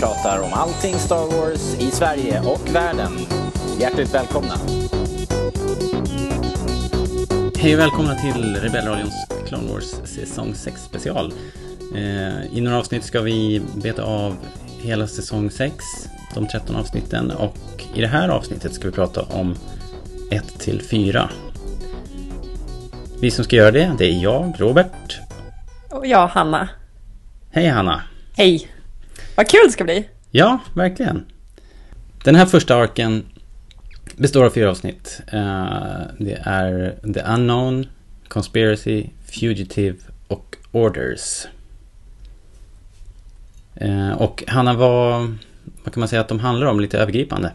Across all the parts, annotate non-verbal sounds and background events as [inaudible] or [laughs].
pratar om allting Star Wars i Sverige och världen. Hjärtligt välkomna! Hej och välkomna till Rebellradions Clone Wars säsong 6 special. Eh, I några avsnitt ska vi beta av hela säsong 6, de 13 avsnitten och i det här avsnittet ska vi prata om 1 till 4. Vi som ska göra det, det är jag, Robert. Och jag, Hanna. Hej Hanna! Hej! Vad kul det ska bli! Ja, verkligen. Den här första arken består av fyra avsnitt. Eh, det är The Unknown, Conspiracy, Fugitive och Orders. Eh, och Hanna, vad, vad kan man säga att de handlar om lite övergripande?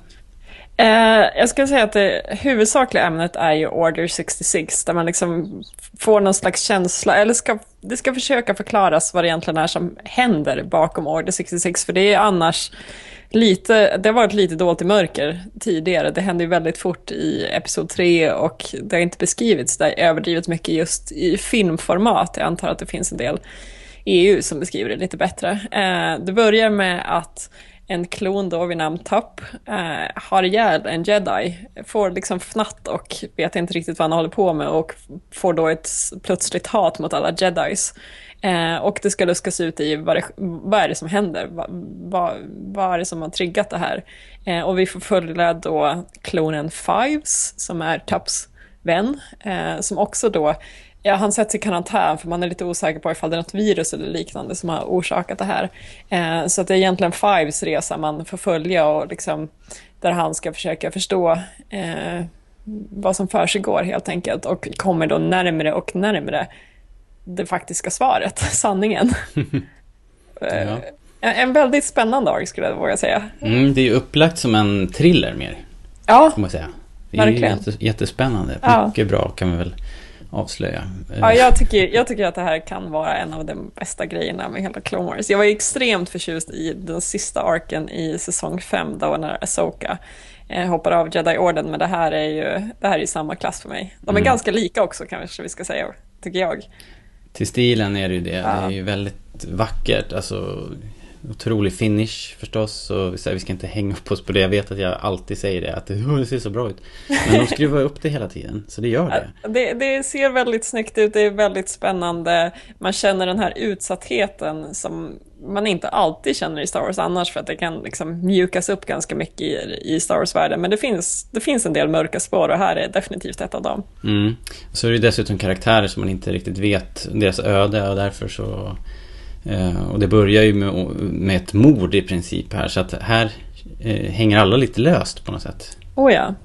Eh, jag skulle säga att det huvudsakliga ämnet är ju Order 66, där man liksom får någon slags känsla, eller ska, det ska försöka förklaras vad det egentligen är som händer bakom Order 66, för det är annars lite, det har varit lite dolt i mörker tidigare. Det hände ju väldigt fort i Episod 3 och det har inte beskrivits där överdrivet mycket just i filmformat. Jag antar att det finns en del EU som beskriver det lite bättre. Eh, det börjar med att en klon då vid namn Tupp eh, har ihjäl en jedi, får liksom fnatt och vet inte riktigt vad han håller på med och får då ett plötsligt hat mot alla jedis. Eh, och det ska luskas ut i vad, det, vad är det som händer, vad, va, vad är det som har triggat det här. Eh, och vi får följa då klonen Fives som är Tupps vän, eh, som också då Ja, han sätts i karantän för man är lite osäker på ifall det är något virus eller liknande som har orsakat det här. Eh, så att det är egentligen Fives resa man får följa och liksom, där han ska försöka förstå eh, vad som för sig går helt enkelt och kommer då närmre och närmre det faktiska svaret, [laughs] sanningen. [laughs] ja. Eh, en väldigt spännande ark skulle jag våga säga. Mm, det är upplagt som en thriller mer. Ja, får man säga. Det är verkligen. Jättes, jättespännande. Mycket ja. bra kan vi väl avslöja. Ja, jag tycker, jag tycker att det här kan vara en av de bästa grejerna med hela Clone Wars. Jag var extremt förtjust i den sista arken i säsong 5, då när Asoka eh, hoppar av Jedi-orden, men det här är ju det här är samma klass för mig. De är mm. ganska lika också kanske vi ska säga, tycker jag. Till stilen är det ju det. Ja. Det är ju väldigt vackert. Alltså, otrolig finish förstås. Och vi ska inte hänga upp oss på det. Jag vet att jag alltid säger det. Att det ser så bra ut. Men de skruvar upp det hela tiden. Så det gör det. det. Det ser väldigt snyggt ut. Det är väldigt spännande. Man känner den här utsattheten som man inte alltid känner i Star Wars annars. För att det kan liksom mjukas upp ganska mycket i, i Star Wars-världen. Men det finns, det finns en del mörka spår och här är definitivt ett av dem. Mm. Så är det dessutom karaktärer som man inte riktigt vet deras öde och därför så och det börjar ju med, med ett mord i princip här. Så att här eh, hänger alla lite löst på något sätt. Oh ja.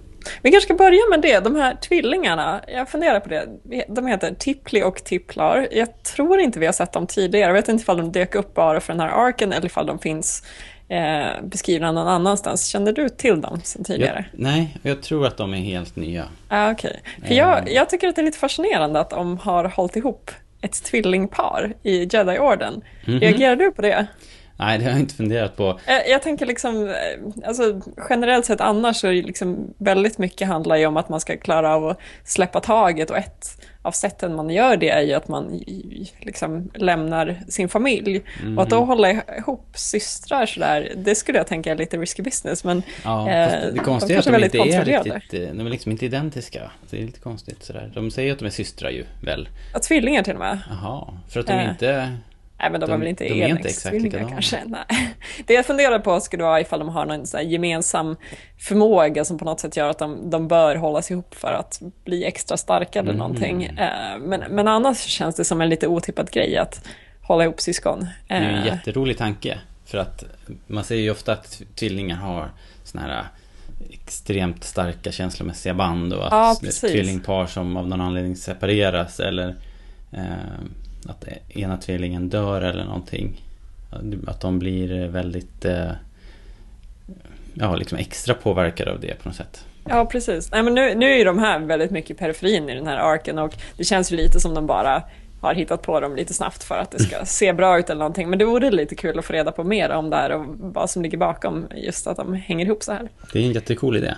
Vi kanske ska börja med det, de här tvillingarna. Jag funderar på det. De heter Tippli och Tipplar. Jag tror inte vi har sett dem tidigare. Jag vet inte ifall de dök upp bara för den här arken eller ifall de finns eh, beskrivna någon annanstans. Känner du till dem sedan tidigare? Jag, nej, jag tror att de är helt nya. Ah, okay. för jag, eh. jag tycker att det är lite fascinerande att de har hållit ihop ett tvillingpar i Jedi-orden. Mm -hmm. Reagerar du på det? Nej, det har jag inte funderat på. Jag, jag tänker liksom, eh, alltså generellt sett annars så är det liksom väldigt mycket handlar ju om att man ska klara av att släppa taget och ett av sätten man gör det är ju att man liksom lämnar sin familj. Mm. Och att då mhm. hålla ihop systrar sådär, det skulle jag tänka är lite risky business. Men ja, eh, det konstiga är att de inte är riktigt, eh, de är liksom inte identiska. Det är lite konstigt sådär. De säger att de är systrar ju, väl? Ja, tvillingar till och med. Jaha, för att de eh. inte Nej men de, de är väl inte de enäggstvillingar kanske. [laughs] Nej. Det jag funderar på skulle vara ifall de har någon så gemensam förmåga som på något sätt gör att de, de bör hållas ihop för att bli extra starka eller mm. någonting. Eh, men, men annars känns det som en lite otippad grej att hålla ihop syskon. Det är en eh. jätterolig tanke. För att man säger ju ofta att tvillingar har såna här extremt starka känslomässiga band och att ja, tvillingpar som av någon anledning separeras eller eh, att ena tvillingen dör eller någonting. Att de blir väldigt eh, ja, liksom extra påverkade av det på något sätt. Ja, precis. Nej, men nu, nu är ju de här väldigt mycket i periferin i den här arken och det känns ju lite som de bara har hittat på dem lite snabbt för att det ska se bra ut eller någonting. Men det vore lite kul att få reda på mer om det här och vad som ligger bakom just att de hänger ihop så här. Det är en jättecool idé.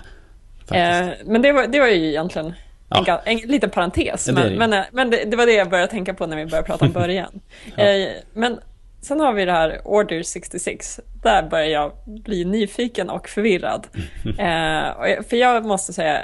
Eh, men det var, det var ju egentligen Ja. En, en, liten parentes, men, det, men, men det, det, var det jag började tänka på när vi började prata om [laughs] början. ja. eh, men sen har vi det här Order 66. Där börjar jag bli nyfiken och förvirrad. [laughs] eh, för jag måste säga,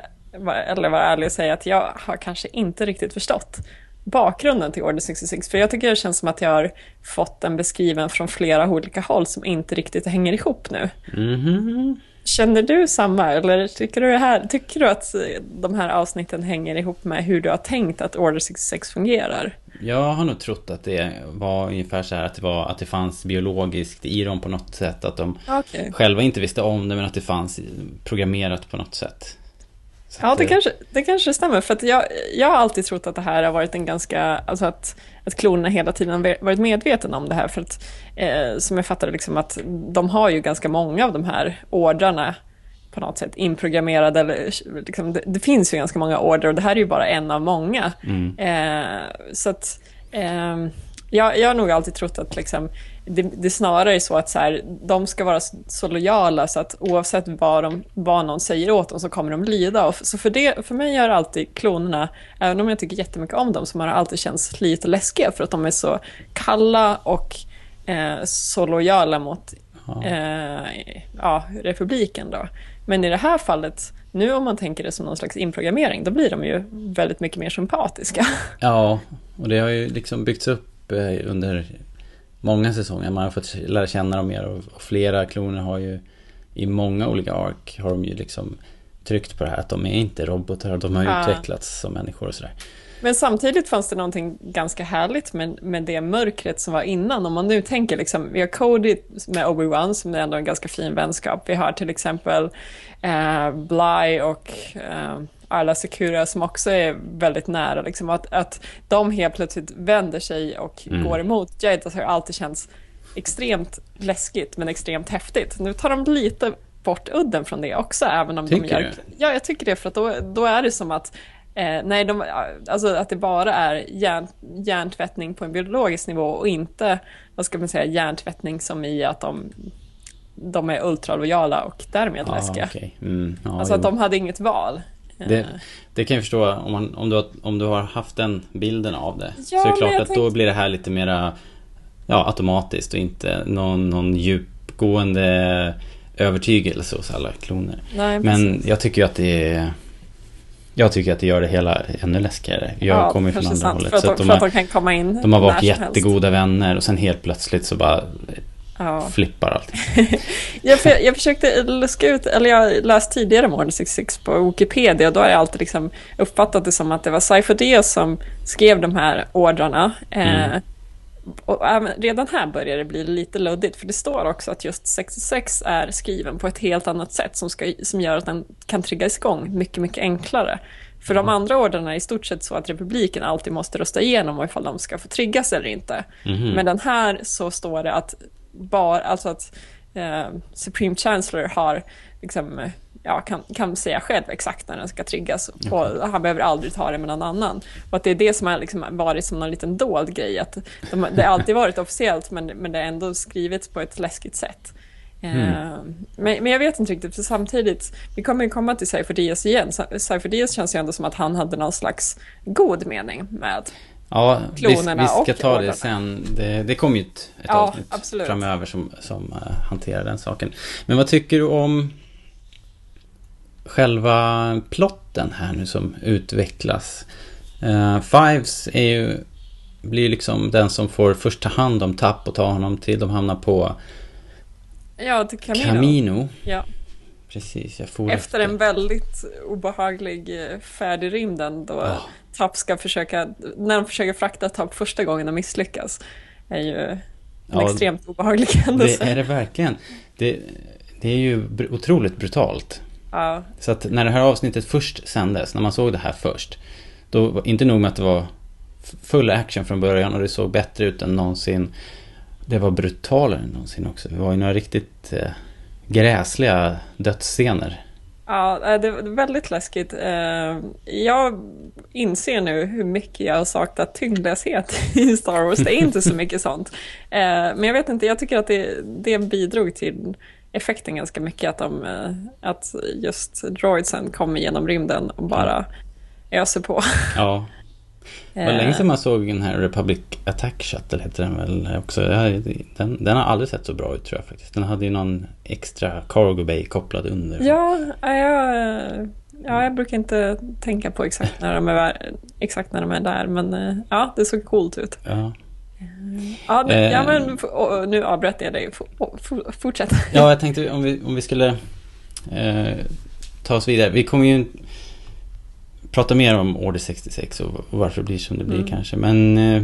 eller vara ärlig och säga att jag har kanske inte riktigt förstått bakgrunden till Order 66. För jag tycker det känns som att jag har fått den beskriven från flera olika håll som inte riktigt hänger ihop nu. Mm -hmm. Känner du samma eller tycker du, här, tycker du att de här avsnitten hänger ihop med hur du har tänkt att Order 66 fungerar? Jag har nog trott att det var ungefär så här att det, var, att det fanns biologiskt i dem på något sätt. Att de okay. själva inte visste om det men att det fanns programmerat på något sätt. Ja, det, kanske, det kanske stämmer. För jag, jag har alltid trott att det här har varit en ganska, alltså att, att klonerna hela tiden varit medvetna om det här. För att, eh, som jag fattar liksom att de har ju ganska många av de här ordrarna på något sätt inprogrammerade. Eller, liksom, det, det, finns ju ganska många order och det här är ju bara en av många. Mm. Eh, så att eh, jag, jag har nog alltid trott att liksom, det, det snarare är så att så här, de ska vara så lojala så att oavsett vad, de, vad någon säger åt dem så kommer de lida. Och så för, det, för mig har alltid klonerna, även om jag tycker jättemycket om dem, så har det alltid känts lite läskiga för att de är så kalla och eh, så lojala mot. Eh, ja, republiken. Då. Men i det här fallet, nu om man tänker det som någon slags inprogrammering, då blir de ju väldigt mycket mer sympatiska. Ja, och det har ju liksom byggts upp eh, under många säsonger. Man har fått lära känna dem mer och flera kloner har ju i många olika ark har de ju liksom tryckt på det här att de är inte robotar, de har ja. utvecklats som människor och sådär. Men samtidigt fanns det någonting ganska härligt med, med det mörkret som var innan. Om man nu tänker liksom, vi har Cody med Obi-Wan som är ändå en ganska fin vänskap. Vi har till exempel eh, Bly och eh, Arla Secura som också är väldigt nära. Liksom, att, att de helt plötsligt vänder sig och mm. går emot Jade har alltid känts extremt läskigt men extremt häftigt. Nu tar de lite bort udden från det också, även om tycker de gör... Du? Ja, jag tycker det, för att då, då är det som att Eh, nej, de, alltså att det bara är hjärn, hjärntvättning på en biologisk nivå och inte, vad ska man säga, hjärntvättning som i att de, de är ultralojala och därmed ah, läskiga. Okay. Mm, ah, alltså jo. att de hade inget val. Det, eh. det kan jag förstå om, man, om, du har, om du har haft den bilden av det. Ja, så är det klart att tänkte... då blir det här lite mera ja, automatiskt och inte någon, någon djupgående övertygelse hos alla kloner. Nej, Men jag tycker ju att det är jag tycker att det gör det hela ännu läskigare. Jag ja, kommer från andra sant, hållet. För att, så att de, för att de kan komma in De har varit jättegoda vänner och sen helt plötsligt så bara ja. flippar allt. [laughs] jag, för, jag försökte luska ut, eller jag har läst tidigare om Order 66 på Wikipedia och då har jag alltid liksom uppfattat det som att det var Cypher Diaz som skrev de här ordrarna. Eh, mm. och redan här börjar det bli lite luddigt för det står också att just 66 är skriven på ett helt annat sätt som, ska, som gör att den kan triggas igång mycket, mycket enklare. För de andra ordrarna är i stort sett så att republiken alltid måste rösta igenom ifall de ska få triggas eller inte. Mm. Men den här så står det att bara, alltså att eh, Supreme Chancellor har liksom, ja, kan, kan säga själv exakt när den ska triggas och han behöver aldrig ta det med någon annan. Och att det är det som har liksom varit som någon liten dold grej, att de, det har alltid varit officiellt men, men det är ändå skrivits på ett läskigt sätt. Eh, mm. Men, men jag vet inte riktigt, för samtidigt, vi kommer ju komma till Cypher Diaz igen. Cypher Diaz känns ju ändå som att han hade någon slags god mening med Ja, vi, vi ska ta det sen. Det, det kommer ju ett, ett ja, avsnitt absolut. framöver som, som uh, hanterar den saken. Men vad tycker du om själva plotten här nu som utvecklas? Uh, Fives är ju, blir liksom den som får först ta hand om Tapp och ta honom till de hamnar på Ja, till Camino. Camino. Ja. Precis, jag får efter, efter en väldigt obehaglig eh, färd i rymden då oh. Tapp ska försöka, när de försöker frakta Tapp första gången och misslyckas, är ju en ja, extremt obehaglig händelse. Det är det verkligen. Det, det är ju otroligt brutalt. Ja. Så att när det här avsnittet först sändes, när man såg det här först, då inte nog med att det var full action från början och det såg bättre ut än någonsin. Det var brutalare än någonsin också. Det var ju några riktigt eh, gräsliga dödsscener. Ja, äh, det är väldigt läskigt. Eh, jag inser nu hur mycket jag har saknat tyngdlöshet [laughs] i Star Wars. Det är inte så mycket sånt. Eh, men jag vet inte, jag tycker att det, det bidrog till effekten ganska mycket att, de, eh, att just droidsen kommer genom rymden och bara öser på. Ja, [laughs] Det var länge sedan man såg den här Republic Attack Shuttle hette den väl också. Den, den har aldrig sett så bra ut tror jag faktiskt. Den hade ju någon extra cargo bay kopplad under. Ja, jag, ja, jag brukar inte tänka på exakt när de är, exakt när de är där. Men eh, ja, det såg coolt ut. Ja. Ja, nu, ja men nu avbröt jag dig. Fortsätt. Ja, jag tänkte om vi, om vi skulle eh, ta oss vidare. Vi kommer ju prata mer om Order 66 och varför det blir som det blir mm. kanske. Men, eh,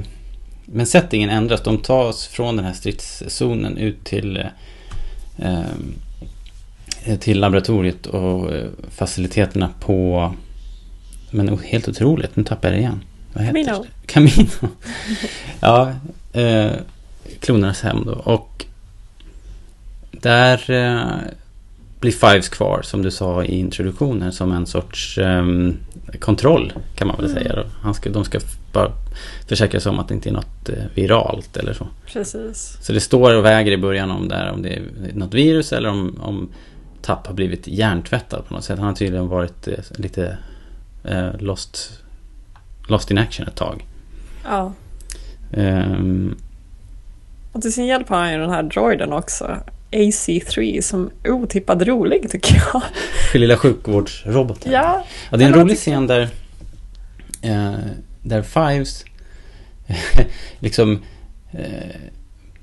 men settingen ändras. De tas från den här stridszonen ut till, eh, eh, till laboratoriet och faciliteterna på... Men helt otroligt, nu tappar jag det igen. Vad heter Camino. Det? Camino. [laughs] ja, eh, klonernas hem då. Och där eh, blir Fives kvar, som du sa i introduktionen, som en sorts um, kontroll kan man väl mm. säga. Han ska, de ska bara försäkra sig om att det inte är något eh, viralt eller så. Precis. Så det står och väger i början om, där, om det är något virus eller om, om Tapp har blivit hjärntvättad på något sätt. Han har tydligen varit eh, lite eh, lost, lost in action ett tag. Ja. Um, och till sin hjälp har han ju den här droiden också. AC3 som otippad rolig tycker jag. För lilla sjukvårdsroboten. Ja. ja det är en rolig scen där, eh, där Fives [laughs] liksom eh,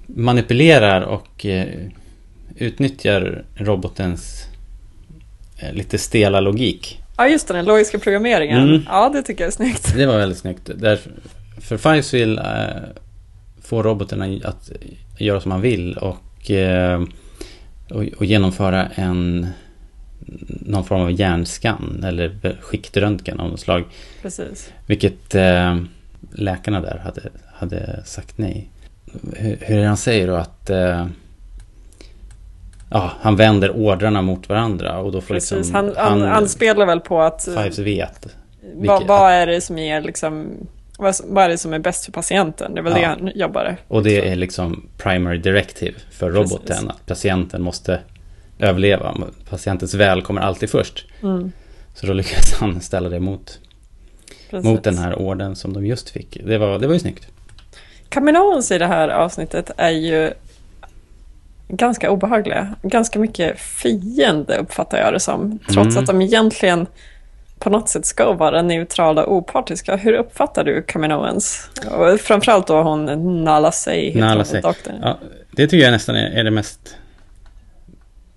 manipulerar och eh, utnyttjar robotens eh, lite stela logik. Ja, just den logiska programmeringen. Mm. Ja, det tycker jag är snyggt. Det var väldigt snyggt. Där, för Fives vill eh, få roboten att göra som han vill och Eh, och, och, genomföra en någon form av hjärnskann eller skiktröntgen av något slag. Precis. Vilket eh, läkarna där hade, hade sagt nej. Hur, hur han säger då att eh, ja, han vänder ordrarna mot varandra och då får Precis, liksom, han, han, han, han spelar väl på att Fives vet. Vad, vad är det som ger liksom vad, vad är det som är bäst för patienten? Det är väl ja. det han jobbar Och det är liksom primary directive för roboten. Precis. Att patienten måste överleva. Patientens väl kommer alltid först. Mm. Så då lyckas han ställa det mot, mot den här orden som de just fick. Det var, det var ju snyggt. Kaminoans i det här avsnittet är ju ganska obehagliga. Ganska mycket fiende uppfattar jag det som. Trots mm. att de egentligen på något sätt ska vara neutrala och opartiska. Hur uppfattar du? Och framförallt då hon Nala Say, Nala Say. Ja, det tycker jag nästan är, är det mest,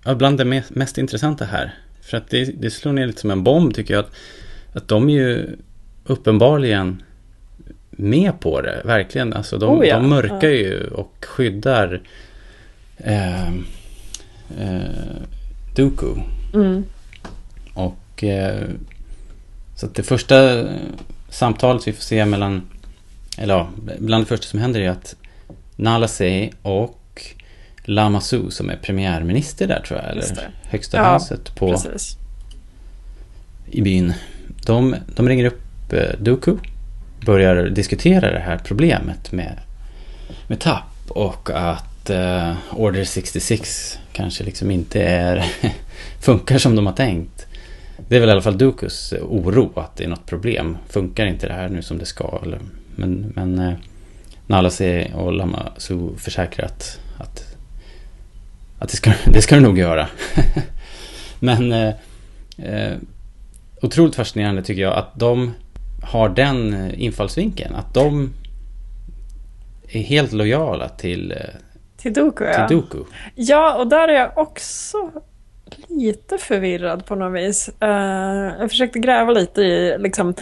ja, bland det mest, mest, intressanta här. För att det, det slår ner lite som en bomb tycker jag. Att, att de är ju uppenbarligen med på det, verkligen. Alltså de, oh ja. de mörkar ja. ju och skyddar eh, eh, Dooku. Mm. Och eh, så det första samtalet vi får se mellan, eller ja, bland det första som händer är att Nalasey och Lama Su som är premiärminister där tror jag, eller högsta ja, huset på, precis. i byn. De, de ringer upp eh, Dooku, börjar diskutera det här problemet med, med tapp och att eh, Order 66 kanske liksom inte är [laughs] funkar som de har tänkt. Det är väl i alla fall Dukus oro att det är något problem. Funkar inte det här nu som det ska? Eller, men men eh, Nalase och Lamasu försäkrar att, att, att det, ska, [laughs] det ska det nog göra. [laughs] men eh, eh, otroligt fascinerande tycker jag att de har den infallsvinkeln. Att de är helt lojala till, eh, till Doku. Till ja. Doku. ja, och där är jag också lite förvirrad på något vis. Uh, jag försökte gräva lite i liksom,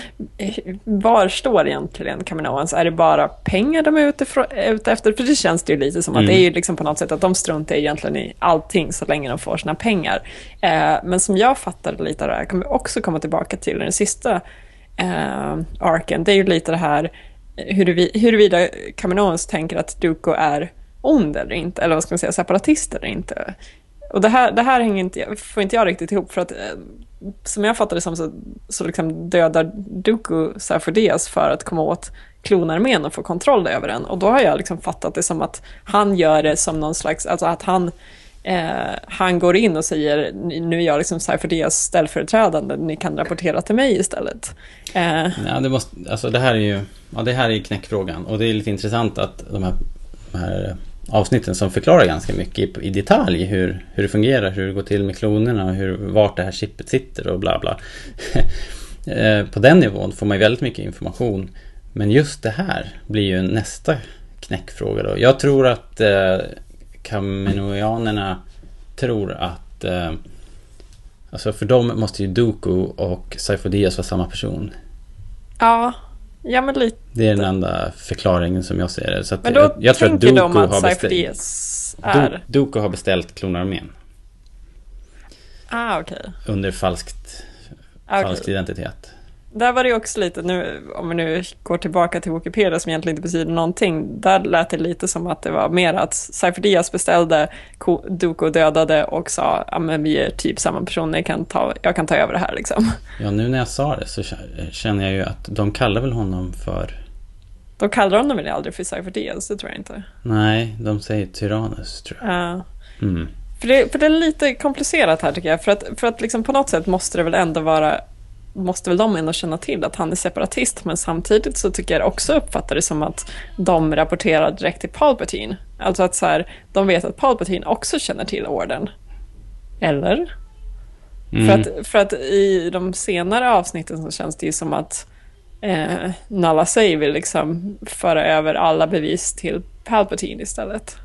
var står egentligen Kaminoans? Är det bara pengar de är ute, ute efter? För det känns det ju lite som mm. att det är liksom på något sätt att de struntar egentligen i allting så länge de får sina pengar. Uh, men som jag fattade lite av det här, kan vi också komma tillbaka till den sista uh, arken, det är ju lite det här huruvida Kaminoans tänker att Duko är ond eller inte, eller vad ska man säga, separatist eller inte. Och det här, det här hänger inte, får inte jag riktigt ihop för att eh, som jag fattar det som så, så liksom dödar Dooku Sarfodias för att komma åt klonarmén och få kontroll över den. Och då har jag liksom fattat det som att han gör det som någon slags, alltså att han eh, han går in och säger nu är jag liksom Cypher ställföreträdande, ni kan rapportera till mig istället. Eh. Ja, det, måste, alltså det här är ju ja, det här är knäckfrågan och det är lite intressant att de här, de här avsnitten som förklarar ganska mycket i, i, detalj hur, hur det fungerar, hur det går till med klonerna och hur, vart det här chippet sitter och bla bla. [laughs] Eh, på den nivån får man väldigt mycket information. Men just det här blir ju nästa knäckfråga då. Jag tror att eh, Kaminoianerna tror att eh, Alltså för dem måste ju Doku och Saifo-Diaz vara samma person. Ja, ja men lite. Det är den enda förklaringen som jag ser det. Så men då jag, jag tror att Doku de att Saifo-Diaz är... Doku har beställt klonarmén. Ah, okej. Okay. Under falskt, okay. falsk identitet där var det också lite, nu, om vi nu går tillbaka till Wikipedia som egentligen inte betyder någonting, där lät det lite som att det var mer att Cypher Diaz beställde, Duko dödade och sa ja men vi är typ samma person, jag kan ta, jag kan ta över det här liksom. Ja, nu när jag sa det så känner jag ju att de kallar väl honom för... De kallar honom väl aldrig för Cypher Diaz, det tror jag inte. Nej, de säger Tyrannus tror jag. Ja. Mm. För, det, för det är lite komplicerat här tycker jag, för att, för att liksom på något sätt måste det väl ändå vara måste väl de ändå känna till att han är separatist, men samtidigt så tycker jag också uppfattar det som att de rapporterar direkt till Palpatine. Alltså att så här, de vet att Palpatine också känner till orden. Eller? Mm. För, att, för att i de senare avsnitten så känns det ju som att eh, Nala Say vill liksom föra över alla bevis till Palpatine istället.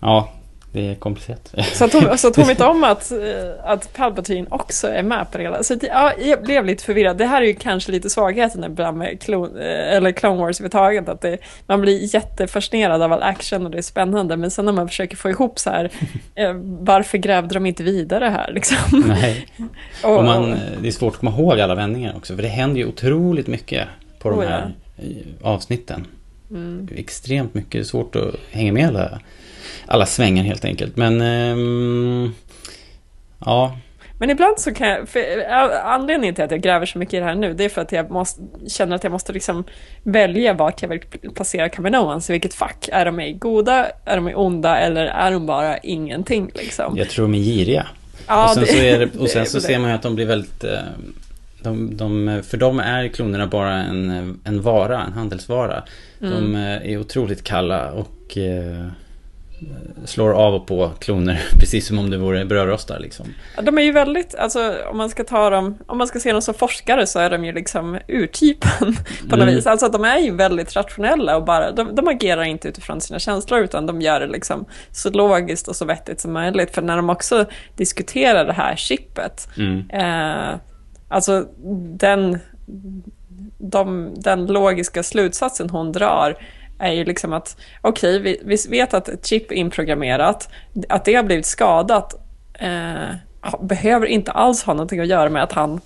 Ja, det är komplicerat. Så att hon, så att hon vet [laughs] om att, eh, att Palpatine också är med på det hela. Så att, ja, jag blev lite förvirrad. Det här är ju kanske lite svagheten ibland med Clone, eh, eller Clone Wars överhuvudtaget. Att det, man blir jättefascinerad av all action och det är spännande. Men sen när man försöker få ihop så här, [laughs] eh, varför grävde de inte vidare här liksom? Nej, [laughs] och, och man, det är svårt att komma ihåg alla vändningar också. För det händer ju otroligt mycket på de här ja. avsnitten. Mm. Extremt mycket, svårt att hänga med alla alla svängar helt enkelt. Men um, ja. Men ibland så kan jag, för, anledningen till att jag gräver så mycket i det här nu, det är för att jag måste, känner att jag måste liksom välja vart jag vill placera Kaminoans, i vilket fack. Är de i goda, är de i onda eller är de bara ingenting liksom? Jag tror de är giriga. Ja, och sen, det, så, är det, och [laughs] sen så ser man ju att de blir väldigt eh, de, de, för dem är klonerna bara en, en vara, en handelsvara. Mm. De är otroligt kalla och eh, slår av och på kloner [laughs] precis som om det vore brödrostar liksom. Ja, de är ju väldigt, alltså om man ska ta dem, om man ska se dem som forskare så är de ju liksom urtypen [laughs] på något mm. vis. Alltså de är ju väldigt rationella och bara, de, de, agerar inte utifrån sina känslor utan de gör det liksom så logiskt och så vettigt som möjligt. För när de också diskuterar det här chippet, mm. eh, alltså den, de, den logiska slutsatsen hon drar är ju liksom att okej, okay, vi, vi, vet att ett chip är inprogrammerat, att det har blivit skadat eh, behöver inte alls ha någonting att göra med att han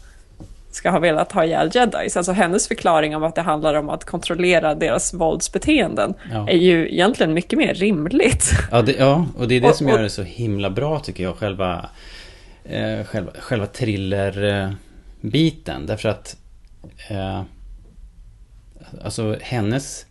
ska ha velat ha ihjäl jedis. Alltså hennes förklaring om att det handlar om att kontrollera deras våldsbeteenden ja. är ju egentligen mycket mer rimligt. Ja, det, ja och det är det som gör det så himla bra tycker jag, själva, eh, själva, själva thriller-biten. Därför att eh, alltså hennes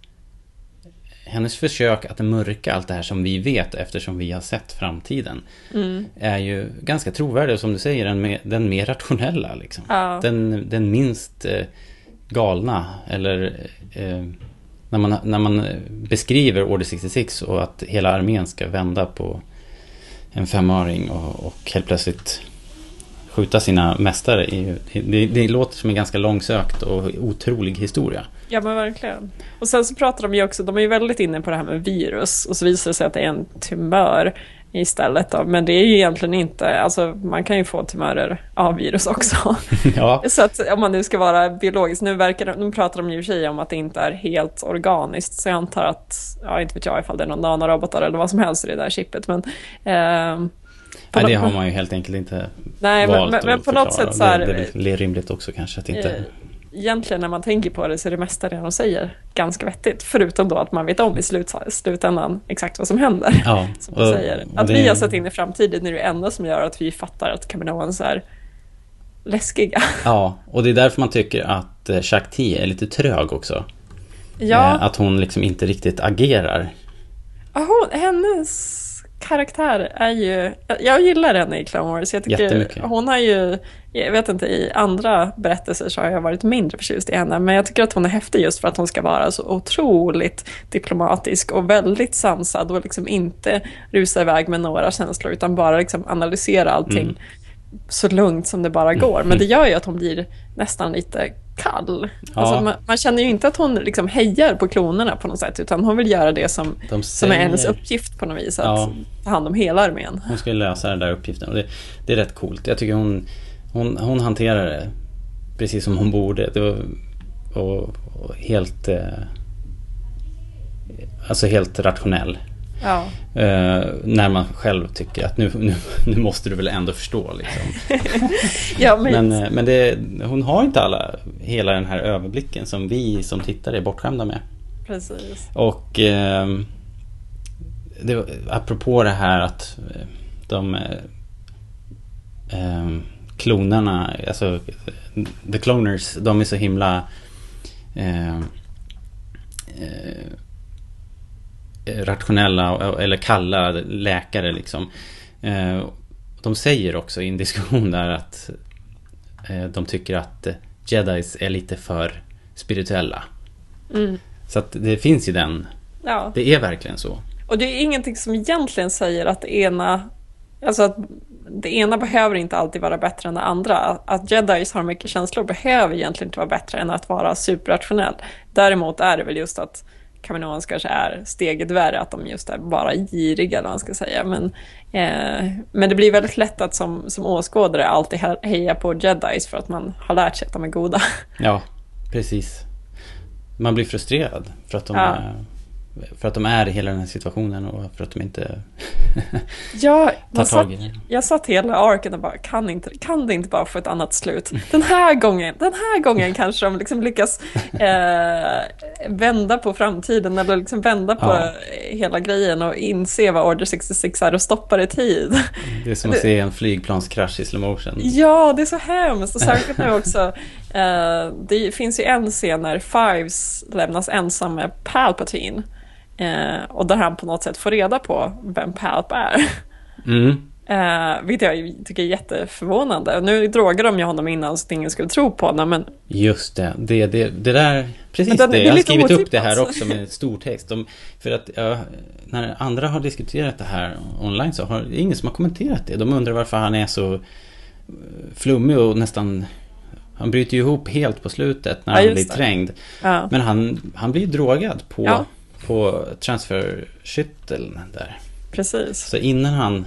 hennes försök att mörka allt det här som vi vet eftersom vi har sett framtiden mm. är ju ganska trovärdig som du säger, den, den mer rationella. Liksom. Ja. Den, den minst eh, galna eller eh, när, man, när man beskriver Order 66 och att hela armén ska vända på en femöring och, och helt plötsligt skjuta sina mästare. I, det, det låter som en ganska långsökt och otrolig historia. Ja men verkligen. Och sen så pratar de ju också, de är ju väldigt inne på det här med virus och så visar det sig att det är en tumör istället då. Men det är ju egentligen inte, alltså man kan ju få tumörer av virus också. [laughs] Ja. så att om man nu ska vara biologisk, nu, verkar, nu pratar de ju i och för sig om att det inte är helt organiskt, så jag antar att, ja inte vet jag ifall det är någon nanorobotar eller vad som helst i det där chippet, men eh, Nej, det har man ju helt enkelt inte Nej, valt men, men, men på något sätt så här, det, det är rimligt också kanske att inte... Egentligen när man tänker på det så är det mesta det de säger ganska vettigt. Förutom då att man vet om i slut, slutändan exakt vad som händer. Ja, [laughs] som och, säger. Att det... vi har sett in i framtiden är det enda som gör att vi fattar att Kaminoans är läskiga. [laughs] Ja, och det är därför man tycker att eh, Shakti är lite trög också. Ja. Eh, att hon liksom inte riktigt agerar. Ja, hon, hennes karaktär är ju... Jag gillar henne i Clone Wars. Jag tycker hon har ju... Jag vet inte, i andra berättelser så har jag varit mindre förtjust i henne. Men jag tycker att hon är häftig just för att hon ska vara så otroligt diplomatisk och väldigt sansad och liksom inte rusa iväg med några känslor utan bara liksom analysera allting. Mm så lugnt som det bara går. Men det [laughs] gör ju att hon blir nästan lite kall. Ja. Alltså man, man, känner ju inte att hon liksom hejar på klonerna på något sätt, utan hon vill göra det som, säger... som är hennes uppgift på något vis, att ja. ta hand om hela armén. Hon ska lösa den där uppgiften och det, det, är rätt coolt. Jag tycker hon, hon, hon hanterar det precis som hon borde. Det var, och, och helt... Eh, alltså helt rationell. Ja. Uh, när man själv tycker att nu, nu, [laughs] nu måste du väl ändå förstå. Liksom. [laughs] ja, men men, eh, men det, hon har inte alla, hela den här överblicken som vi som tittare är bortskämda med. Precis. Och uh, det, apropå det här att de uh, klonerna, alltså the cloners, de är så himla rationella eller kalla läkare liksom. Eh, de säger också i en diskussion där att eh, de tycker att jedis är lite för spirituella. Mm. Så att det finns ju den. Ja. Det är verkligen så. Och det är ingenting som egentligen säger att det ena, alltså att det ena behöver inte alltid vara bättre än det andra. Att jedis har mycket känslor behöver egentligen inte vara bättre än att vara superrationell. Däremot är det väl just att Kaminoans kanske är steget värre, att de just är bara giriga, eller vad man ska säga. Men, eh, men det blir väldigt lätt att som, som åskådare alltid heja på jedis för att man har lärt sig att de är goda. Ja, precis. Man blir frustrerad för att de ja. är för att de är i hela den här situationen och för att de inte [laughs] ja, tar tag i det. Jag satt hela arken och bara, kan, inte, kan det inte bara få ett annat slut? Den här gången, den här gången [laughs] kanske de liksom lyckas eh, vända på framtiden eller liksom vända på ja. hela grejen och inse vad Order 66 är och stoppa det i tid. Det är som att se en flygplanskrasch i slow motion. Ja, det är så hemskt och särskilt nu också eh, det finns ju en scen när Fives lämnas ensam med Palpatine. Eh, och där han på något sätt får reda på vem Palp är. Mm. Eh, vilket jag tycker är jätteförvånande. Nu drogar de ju honom innan så att ingen skulle tro på honom. Men... Just det, det, det, det där, precis den, det. Jag har skrivit upp det här också med stor text. De, för att ja, när andra har diskuterat det här online så har ingen som har kommenterat det. De undrar varför han är så eh, flummig och nästan han bryter ju ihop helt på slutet när ja, han blir trängd. Ja. Men han, han blir drogad på på transferskytteln där. Precis. Så innan han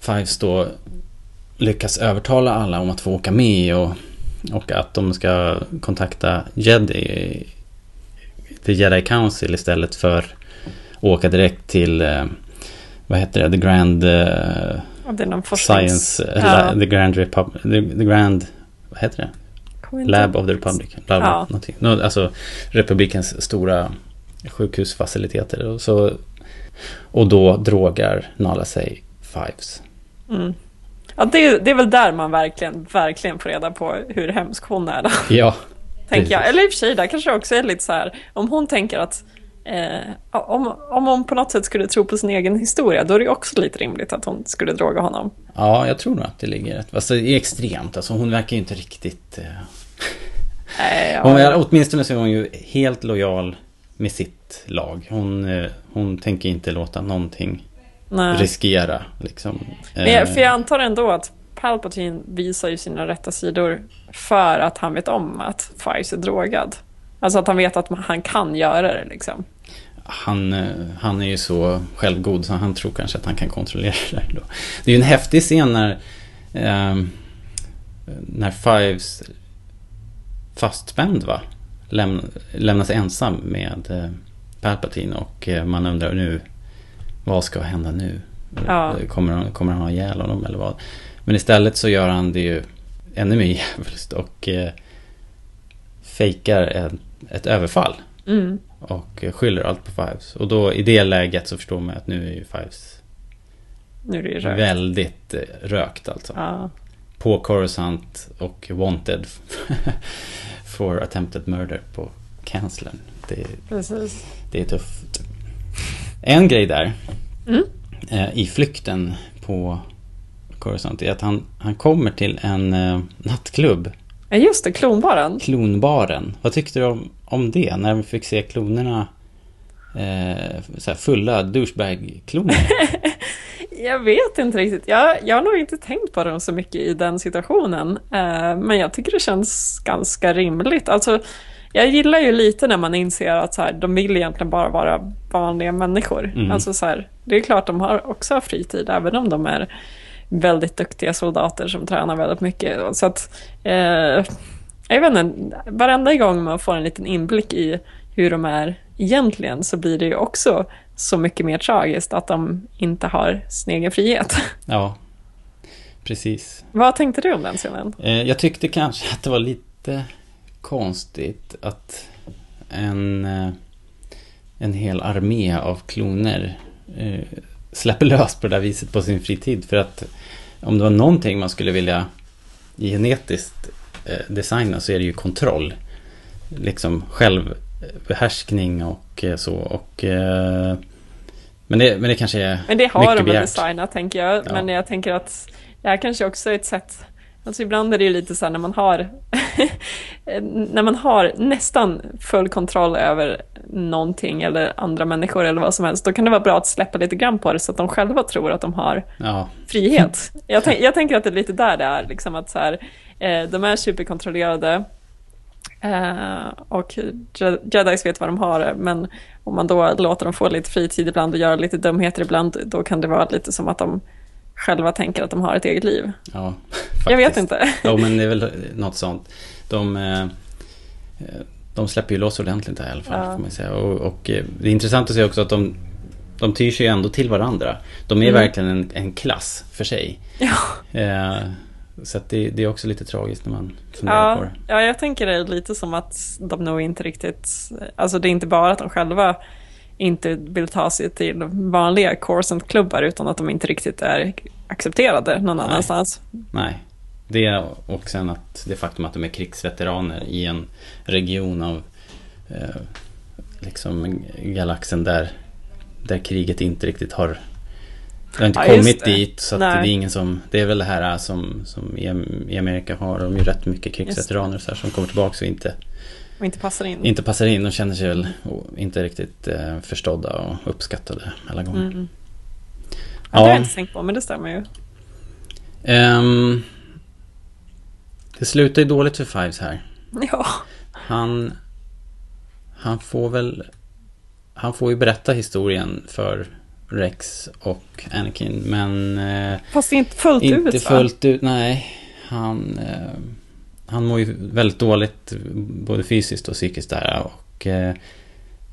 Fives då lyckas övertala alla om att få åka med och, och att de ska kontakta Jedi The Jedi Council istället för åka direkt till eh, vad heter det, The Grand uh, Science, ja. The Grand Republic, the, the, Grand, vad heter det? Lab of the Republic. Bla, bla, ja. Alltså republikens stora sjukhusfaciliteter. Och, så, och då drogar Nala sig Fives. Mm. Ja, det, det är väl där man verkligen, verkligen får reda på hur hemsk hon är. Då. Ja. [laughs] tänker jag. Eller i och för sig, där kanske också är lite så här, om hon tänker att eh, om, om hon på något sätt skulle tro på sin egen historia, då är det också lite rimligt att hon skulle droga honom. Ja, jag tror nog att det ligger rätt. Alltså, det är extremt, alltså hon verkar ju inte riktigt... Eh... Nej, ja. hon, åtminstone så är hon ju helt lojal med sitt lag. Hon, eh, hon tänker inte låta någonting Nej. riskera. Liksom. Men jag, för jag antar ändå att Palpatine visar ju sina rätta sidor för att han vet om att Fives är drogad. Alltså att han vet att han kan göra det liksom. Han, eh, han är ju så självgod så han tror kanske att han kan kontrollera det. Då. Det är ju en häftig scen när, eh, när Fives fastspänd va? Läm lämnas ensam med eh, Palpatine och eh, man undrar nu vad ska hända nu? Ja. Kommer, han, kommer han ha ihjäl honom eller vad? Men istället så gör han det ju ännu mer [laughs] djävulskt och eh, fejkar ett, ett överfall. Mm. Och skyller allt på Fives. Och då i det läget så förstår man att nu är ju Fives nu är det rökt. väldigt eh, rökt alltså. Ja. På Coruscant och Wanted. [laughs] for attempted murder på kanslern. Det, Precis. det är tufft. En grej där. mm. eh, i flykten på Coruscant är att han, han kommer till en eh, nattklubb. Ja just det, klonbaren. Klonbaren. Vad tyckte du om, om det? När vi fick se klonerna eh, så fulla douchebag-kloner. [laughs] jag vet inte riktigt. Jag, jag har nog inte tänkt på dem så mycket i den situationen. Eh, men jag tycker det känns ganska rimligt. Alltså, jag gillar ju lite när man inser att så här, de vill egentligen bara vara vanliga människor. Mm. Alltså så här, det är klart de har också fritid, även om de är väldigt duktiga soldater som tränar väldigt mycket. Så att, eh, jag vet inte, varenda gång man får en liten inblick i hur de är egentligen så blir det ju också så mycket mer tragiskt att de inte har sin egen frihet. [laughs] Ja, precis. Vad tänkte du om den scenen? Eh, jag tyckte kanske att det var lite konstigt att en, eh, en hel armé av kloner eh, släpper lös på det där viset på sin fritid. För att om det var någonting man skulle vilja genetiskt designa så är det ju kontroll. Liksom självbehärskning och så. Och, men, det, men det kanske är Men det har de väl designat tänker jag. Ja. Men jag tänker att det här kanske också är ett sätt Alltså ibland är det ju lite så här när man har [laughs] när man har nästan full kontroll över någonting eller andra människor eller vad som helst, då kan det vara bra att släppa lite grann på det så att de själva tror att de har ja. frihet. [laughs] Jag, jag, tänker att det är lite där det är, liksom att så här, eh, de är superkontrollerade eh, och jedis vet vad de har, men om man då låter dem få lite fritid ibland och göra lite dumheter ibland, då kan det vara lite som att de själva tänker att de har ett eget liv. Ja, Jag vet inte. Ja, men det är väl något sånt. De, eh, de släpper ju loss ordentligt här i alla fall. Ja. Får man säga. Och, och, eh, det är intressant att se också att de, de tyr sig ändå till varandra. De är mm. verkligen en, en, klass för sig. Ja. Eh, så det, det, är också lite tragiskt när man funderar ja, på det. Ja, jag tänker det är lite som att de nog inte riktigt... Alltså det är inte bara att de själva inte vill ta sig till vanliga Corsant-klubbar utan att de inte riktigt är accepterade någon Nej. annanstans. Nej, det och sen att det faktum att de är krigsveteraner i en region av eh, liksom galaxen där, där kriget inte riktigt har det har inte ja, kommit dit så att det är ingen som Det är väl det här som, som i, Amerika har de ju rätt mycket krigsveteraner så här, som kommer tillbaka och inte och inte passar in. Inte passar in och känner sig väl inte riktigt eh, förstådda och uppskattade alla gånger. Mm. Ja, det har jag inte tänkt på, men det stämmer ju. Um, det slutar ju dåligt för Fives här. [laughs] Ja. Han, han får väl... Han får ju berätta historien för Rex och Anakin, men... Eh, Fast inte fullt inte ut, Inte fullt ut, nej. Han... Eh, han mår ju väldigt dåligt både fysiskt och psykiskt där och, eh,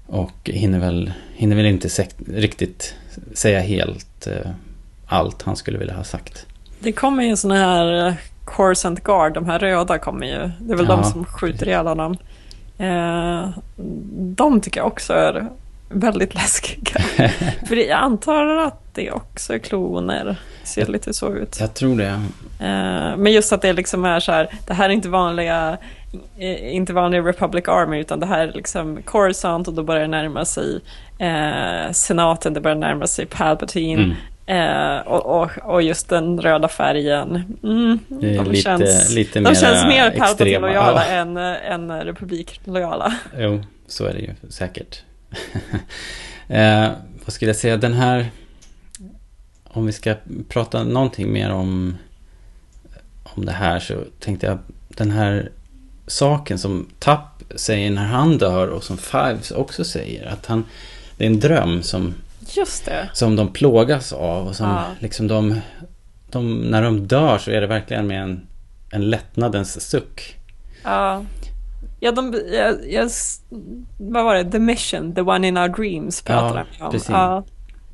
och hinner, väl, hinner väl inte riktigt säga helt eh, allt han skulle vilja ha sagt. Det kommer ju sådana här eh, Corsant Guard, de här röda kommer ju. Det är väl ja. de som skjuter ihjäl honom. de tycker jag också är väldigt läskiga. [laughs] För jag antar att det också är kloner. Ser lite så ut. Jag tror det. Uh, men just att det liksom är så här, det här är inte vanliga, eh, inte vanliga Republic Army utan det här är liksom Coruscant och då börjar det närma sig uh, senaten, det börjar närma sig Palpatine. Mm. Uh, och, och, och, just den röda färgen. Mm, de, lite, känns, lite de känns mer Palpatine-lojala ja. än, än Republik-lojala. Jo, så är det ju säkert. [laughs] eh, vad skulle jag säga, den här... Om vi ska prata någonting mer om, om det här så tänkte jag den här saken som Tapp säger när han dör och som Fives också säger. Att han, det är en dröm som, som de plågas av. Och som ja. liksom de, de, när de dör så är det verkligen med en, en lättnadens suck. Ja. Ja, de, jag, jag, vad var det? The Mission, The One in Our Dreams pratade ja, de om. Ja,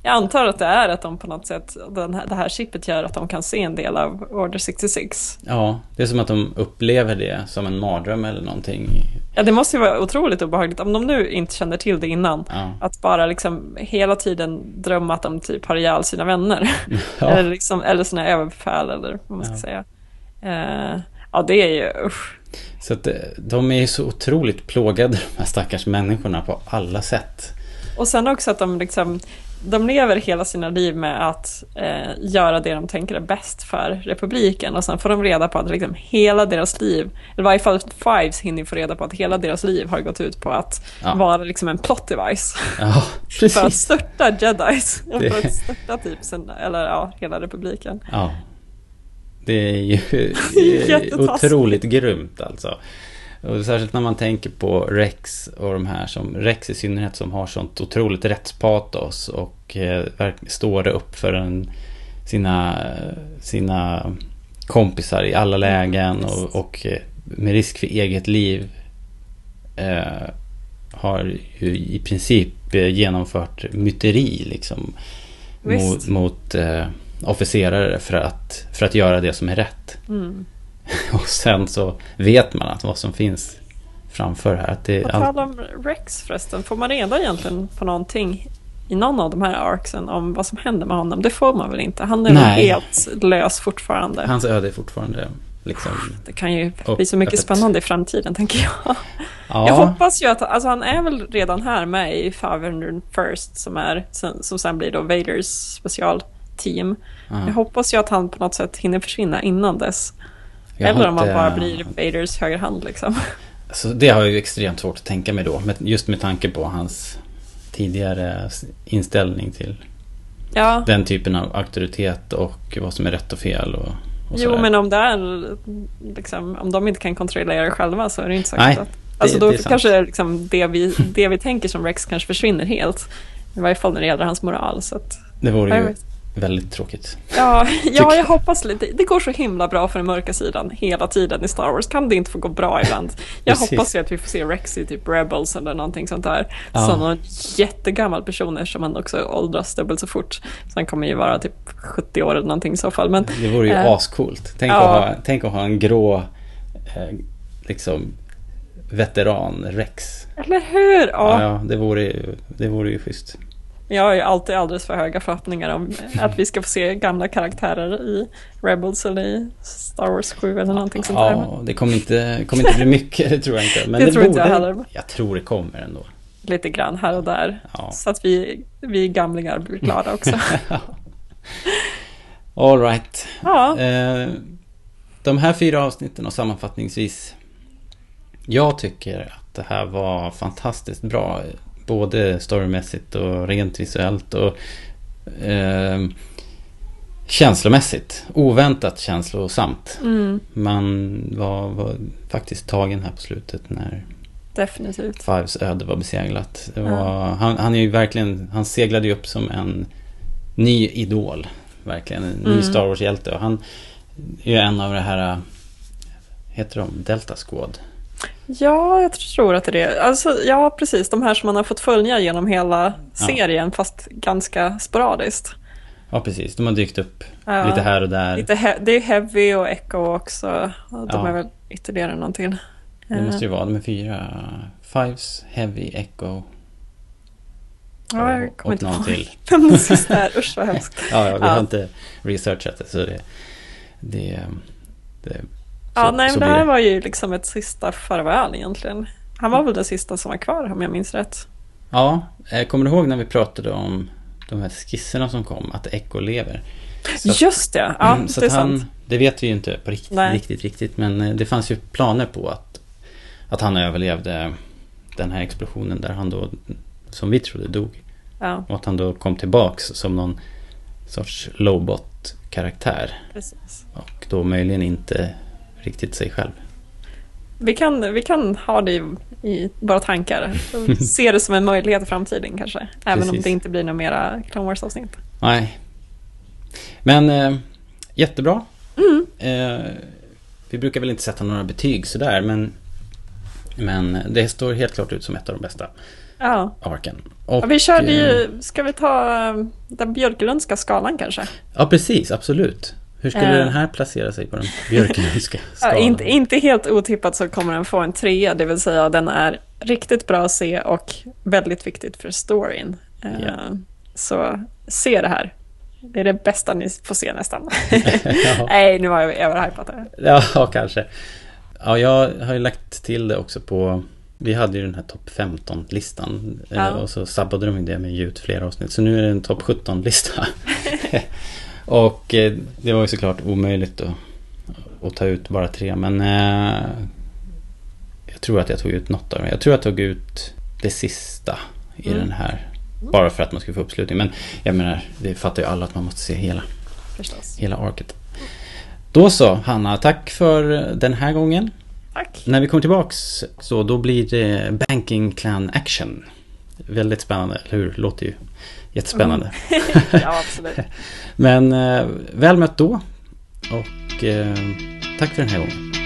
jag antar att det är att de på något sätt, den här, det här chippet gör att de kan se en del av Order 66. Ja, det är som att de upplever det som en mardröm eller någonting. Ja, det måste ju vara otroligt obehagligt om de nu inte känner till det innan. Ja. Att bara liksom hela tiden drömma att de typ har ihjäl sina vänner. [laughs] Ja. [laughs] eller, liksom, eller sina överbefäl eller vad man ska ja. säga. Uh, ja, det är ju usch. Så att eh, de är ju så otroligt plågade [laughs] de här stackars människorna på alla sätt. Och sen också att de liksom de lever hela sina liv med att eh, göra det de tänker är bäst för republiken och sen får de reda på att liksom hela deras liv, eller i varje fall Fives hinner få reda på att hela deras liv har gått ut på att ja. vara liksom en plot device. Ja, [laughs] för att störta jedis och [laughs] för att störta typ sen, eller ja, hela republiken. Ja. Det är ju [laughs] otroligt grymt alltså. Och särskilt när man tänker på Rex och de här som, Rex i synnerhet som har sånt otroligt rättspatos och eh, står upp för en, sina, sina kompisar i alla lägen och, och eh, med risk för eget liv eh, har ju i princip eh, genomfört myteri liksom. Mot, mot eh, officerare för att, för att göra det som är rätt. Mm. [laughs] Och sen så vet man att vad som finns framför här. Att det På tal om Rex förresten, får man reda egentligen på någonting i någon av de här arcsen om vad som händer med honom? Det får man väl inte? Han är Nej. helt lös fortfarande? Hans öde är fortfarande liksom... Det kan ju bli så mycket spännande i framtiden, tänker jag. Ja. Jag hoppas ju att, alltså han är väl redan här med i 500 First som, är, som sen blir då Vaders specialteam. Ja. Jag hoppas ju att han på något sätt hinner försvinna innan dess. Eller om man bara blir Vaders högerhand liksom. Så det har jag ju extremt svårt att tänka mig då. Just med tanke på hans tidigare inställning till ja. den typen av auktoritet och vad som är rätt och fel. Och, och jo, men om det är liksom, om de inte kan kontrollera det själva så är det inte säkert Nej, att... Alltså det, då det kanske liksom det, vi, det vi tänker som Rex kanske försvinner helt. I varje fall när det gäller hans moral. Så att, det vore ju väldigt tråkigt. Ja, [laughs] ja jag hoppas lite. Det går så himla bra för den mörka sidan hela tiden i Star Wars. Kan det inte få gå bra ibland? Jag [laughs] hoppas ju att vi får se Rex i typ Rebels eller någonting sånt där. Ja. Som någon jättegammal person som han också åldras dubbelt så fort. Så han kommer ju vara typ 70 år eller någonting i så fall. Men, det vore ju äh, ascoolt. Tänk, ja. att ha, tänk att ha en grå eh, liksom veteran Rex. Eller hur? Ja, ja, det, vore, det vore ju schysst. Jag har ju alltid alldeles för höga förhoppningar om att vi ska få se gamla karaktärer i Rebels eller i Star Wars 7 eller någonting sånt där. Ja, det kommer inte, kommer inte bli mycket, det [laughs] tror jag inte. Men det, det tror borde, inte jag heller. Jag tror det kommer ändå. Lite grann här och där. Ja. Så att vi, vi gamlingar blir glada [laughs] också. All right. Ja. Eh, de här fyra avsnitten och sammanfattningsvis. Jag tycker att det här var fantastiskt bra både storymässigt och rent visuellt och eh, känslomässigt. Oväntat känslosamt. Mm. Man var, var, faktiskt tagen här på slutet när Definitivt. Fives öde var beseglat. Var, ja. han, han, är ju verkligen, han seglade ju upp som en ny idol. Verkligen, en ny mm. Star Wars-hjälte. Och han är ju en av det här, heter de Delta Squad? Ja, jag tror att det är det. Alltså, ja, precis. De här som man har fått följa genom hela serien, ja. fast ganska sporadiskt. Ja, precis. De har dykt upp ja. lite här och där. Lite det är Heavy och Echo också. De ja. är väl ytterligare någon till. Det måste ju vara de är fyra. Fives, Heavy, Echo. Ja, jag kommer inte ihåg. till. [laughs] Den sista är, usch vad [laughs] hemskt. ja, ja, vi har inte researchat det så det, det, det Ja, så, nej, men det här var ju liksom ett sista farväl egentligen. Han var väl den sista som var kvar om jag minns rätt. Ja, eh, kommer du ihåg när vi pratade om de här skisserna som kom, att Echo lever? Så Just det, ja mm, så det är han, sant. Det vet vi ju inte på riktigt, riktigt, riktigt, men eh, det fanns ju planer på att, att han överlevde den här explosionen där han då, som vi trodde, dog. Ja. Och att han då kom tillbaks som någon sorts lowbot-karaktär. Precis. Och då möjligen inte riktigt sig själv. Vi kan, vi kan ha det i, i våra tankar. [laughs] Se det som en möjlighet i framtiden kanske. Även Precis. om det inte blir några mera Clone Wars-avsnitt. Nej. Men eh, jättebra. Mm. Eh, vi brukar väl inte sätta några betyg sådär men, men det står helt klart ut som ett av de bästa. Ja. Arken. Och, ja, vi körde ju, eh, ska vi ta eh, den Björklundska skalan kanske? Ja precis, absolut. Hur skulle uh, den här placera sig på den björklundska [laughs] skalan? Ja, inte, inte helt otippat så kommer den få en trea, det vill säga den är riktigt bra att se och väldigt viktigt för storyn. Uh, yeah. Så se det här. Det är det bästa ni får se nästan. [laughs] [laughs] Nej, nu har jag överhypat det. Ja, kanske. Ja, jag har ju lagt till det också på Vi hade ju den här topp 15-listan eh, ja. och så sabbade de det med att ge ut flera avsnitt. Så nu är det en topp 17-lista. Och eh, det var ju såklart omöjligt att, att ta ut bara tre. Men eh, jag tror att jag tog ut något av dem. Jag tror jag tog ut det sista i mm. den här. Bara för att man skulle få uppslutning. Men jag menar, det fattar ju alla att man måste se hela, Förstås. hela arket. Då så, Hanna. Tack för den här gången. Tack. När vi kommer tillbaks så då blir det Banking Clan Action. Väldigt spännande, eller hur? Låter ju jättespännande. Mm. [laughs] ja, absolut. [laughs] Men eh, väl mött då. Och eh, tack för den här gången.